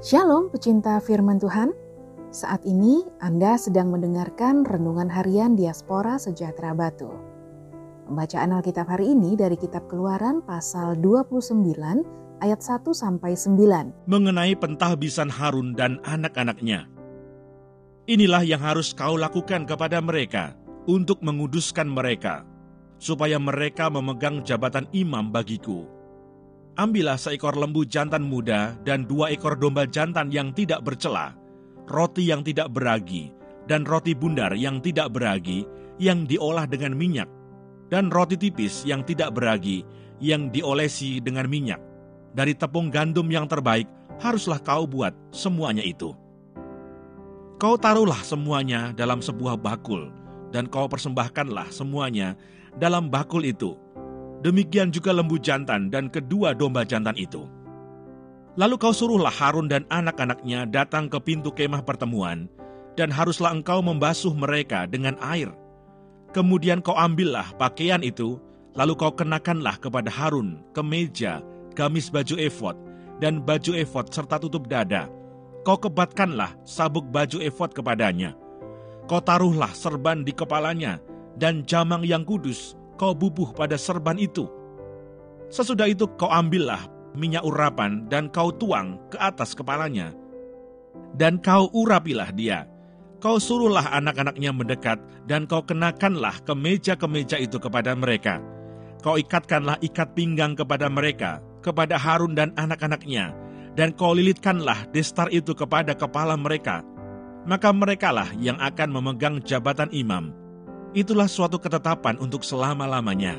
Shalom pecinta firman Tuhan. Saat ini Anda sedang mendengarkan renungan harian Diaspora Sejahtera Batu. Pembacaan Alkitab hari ini dari kitab Keluaran pasal 29 ayat 1 sampai 9. Mengenai pentahbisan Harun dan anak-anaknya. Inilah yang harus kau lakukan kepada mereka untuk menguduskan mereka, supaya mereka memegang jabatan imam bagiku Ambillah seekor lembu jantan muda dan dua ekor domba jantan yang tidak bercela, roti yang tidak beragi, dan roti bundar yang tidak beragi, yang diolah dengan minyak, dan roti tipis yang tidak beragi, yang diolesi dengan minyak. Dari tepung gandum yang terbaik, haruslah kau buat semuanya itu. Kau taruhlah semuanya dalam sebuah bakul, dan kau persembahkanlah semuanya dalam bakul itu Demikian juga lembu jantan dan kedua domba jantan itu. Lalu kau suruhlah Harun dan anak-anaknya datang ke pintu kemah pertemuan, dan haruslah engkau membasuh mereka dengan air. Kemudian kau ambillah pakaian itu, lalu kau kenakanlah kepada Harun kemeja, gamis baju efod, dan baju efod serta tutup dada. Kau kebatkanlah sabuk baju efod kepadanya. Kau taruhlah serban di kepalanya, dan jamang yang kudus, kau bubuh pada serban itu. Sesudah itu kau ambillah minyak urapan dan kau tuang ke atas kepalanya. Dan kau urapilah dia. Kau suruhlah anak-anaknya mendekat dan kau kenakanlah kemeja-kemeja itu kepada mereka. Kau ikatkanlah ikat pinggang kepada mereka, kepada Harun dan anak-anaknya, dan kau lilitkanlah destar itu kepada kepala mereka. Maka merekalah yang akan memegang jabatan imam itulah suatu ketetapan untuk selama-lamanya.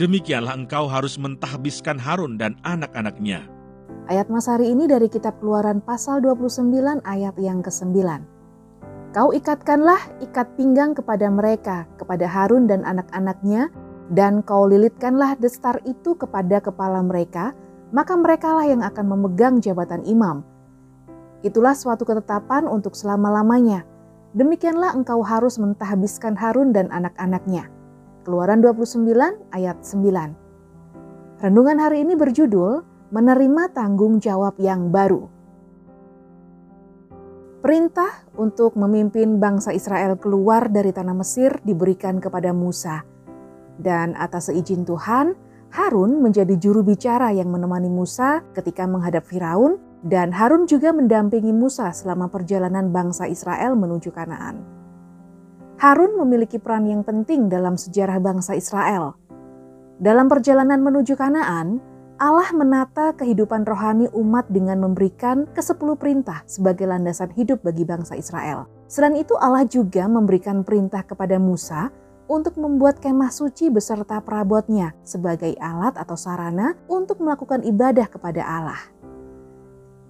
Demikianlah engkau harus mentahbiskan Harun dan anak-anaknya. Ayat Mas hari ini dari kitab keluaran pasal 29 ayat yang ke-9. Kau ikatkanlah ikat pinggang kepada mereka, kepada Harun dan anak-anaknya, dan kau lilitkanlah destar itu kepada kepala mereka, maka merekalah yang akan memegang jabatan imam. Itulah suatu ketetapan untuk selama-lamanya, Demikianlah engkau harus mentahbiskan Harun dan anak-anaknya. Keluaran 29 ayat 9. Renungan hari ini berjudul Menerima Tanggung Jawab yang Baru. Perintah untuk memimpin bangsa Israel keluar dari tanah Mesir diberikan kepada Musa. Dan atas seizin Tuhan, Harun menjadi juru bicara yang menemani Musa ketika menghadap Firaun dan Harun juga mendampingi Musa selama perjalanan bangsa Israel menuju Kanaan. Harun memiliki peran yang penting dalam sejarah bangsa Israel. Dalam perjalanan menuju Kanaan, Allah menata kehidupan rohani umat dengan memberikan kesepuluh perintah sebagai landasan hidup bagi bangsa Israel. Selain itu Allah juga memberikan perintah kepada Musa untuk membuat kemah suci beserta perabotnya sebagai alat atau sarana untuk melakukan ibadah kepada Allah.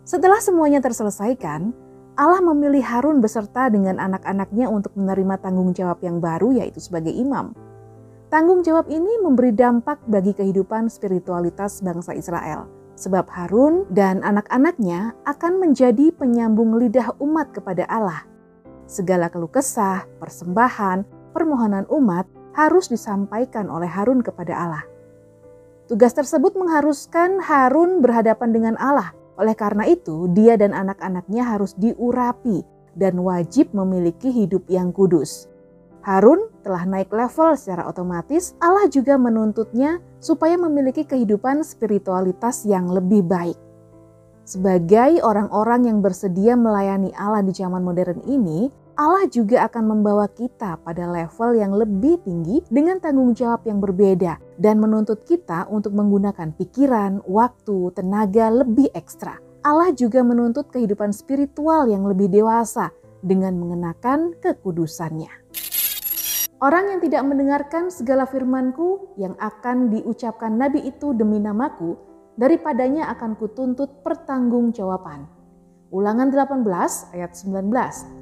Setelah semuanya terselesaikan, Allah memilih Harun beserta dengan anak-anaknya untuk menerima tanggung jawab yang baru yaitu sebagai imam. Tanggung jawab ini memberi dampak bagi kehidupan spiritualitas bangsa Israel. Sebab Harun dan anak-anaknya akan menjadi penyambung lidah umat kepada Allah. Segala keluh kesah, persembahan, permohonan umat harus disampaikan oleh Harun kepada Allah. Tugas tersebut mengharuskan Harun berhadapan dengan Allah oleh karena itu, dia dan anak-anaknya harus diurapi dan wajib memiliki hidup yang kudus. Harun telah naik level secara otomatis, Allah juga menuntutnya supaya memiliki kehidupan spiritualitas yang lebih baik. Sebagai orang-orang yang bersedia melayani Allah di zaman modern ini, Allah juga akan membawa kita pada level yang lebih tinggi dengan tanggung jawab yang berbeda dan menuntut kita untuk menggunakan pikiran, waktu, tenaga lebih ekstra. Allah juga menuntut kehidupan spiritual yang lebih dewasa dengan mengenakan kekudusannya. Orang yang tidak mendengarkan segala firmanku yang akan diucapkan nabi itu demi namaku, daripadanya akan kutuntut pertanggungjawaban. Ulangan 18 ayat 19.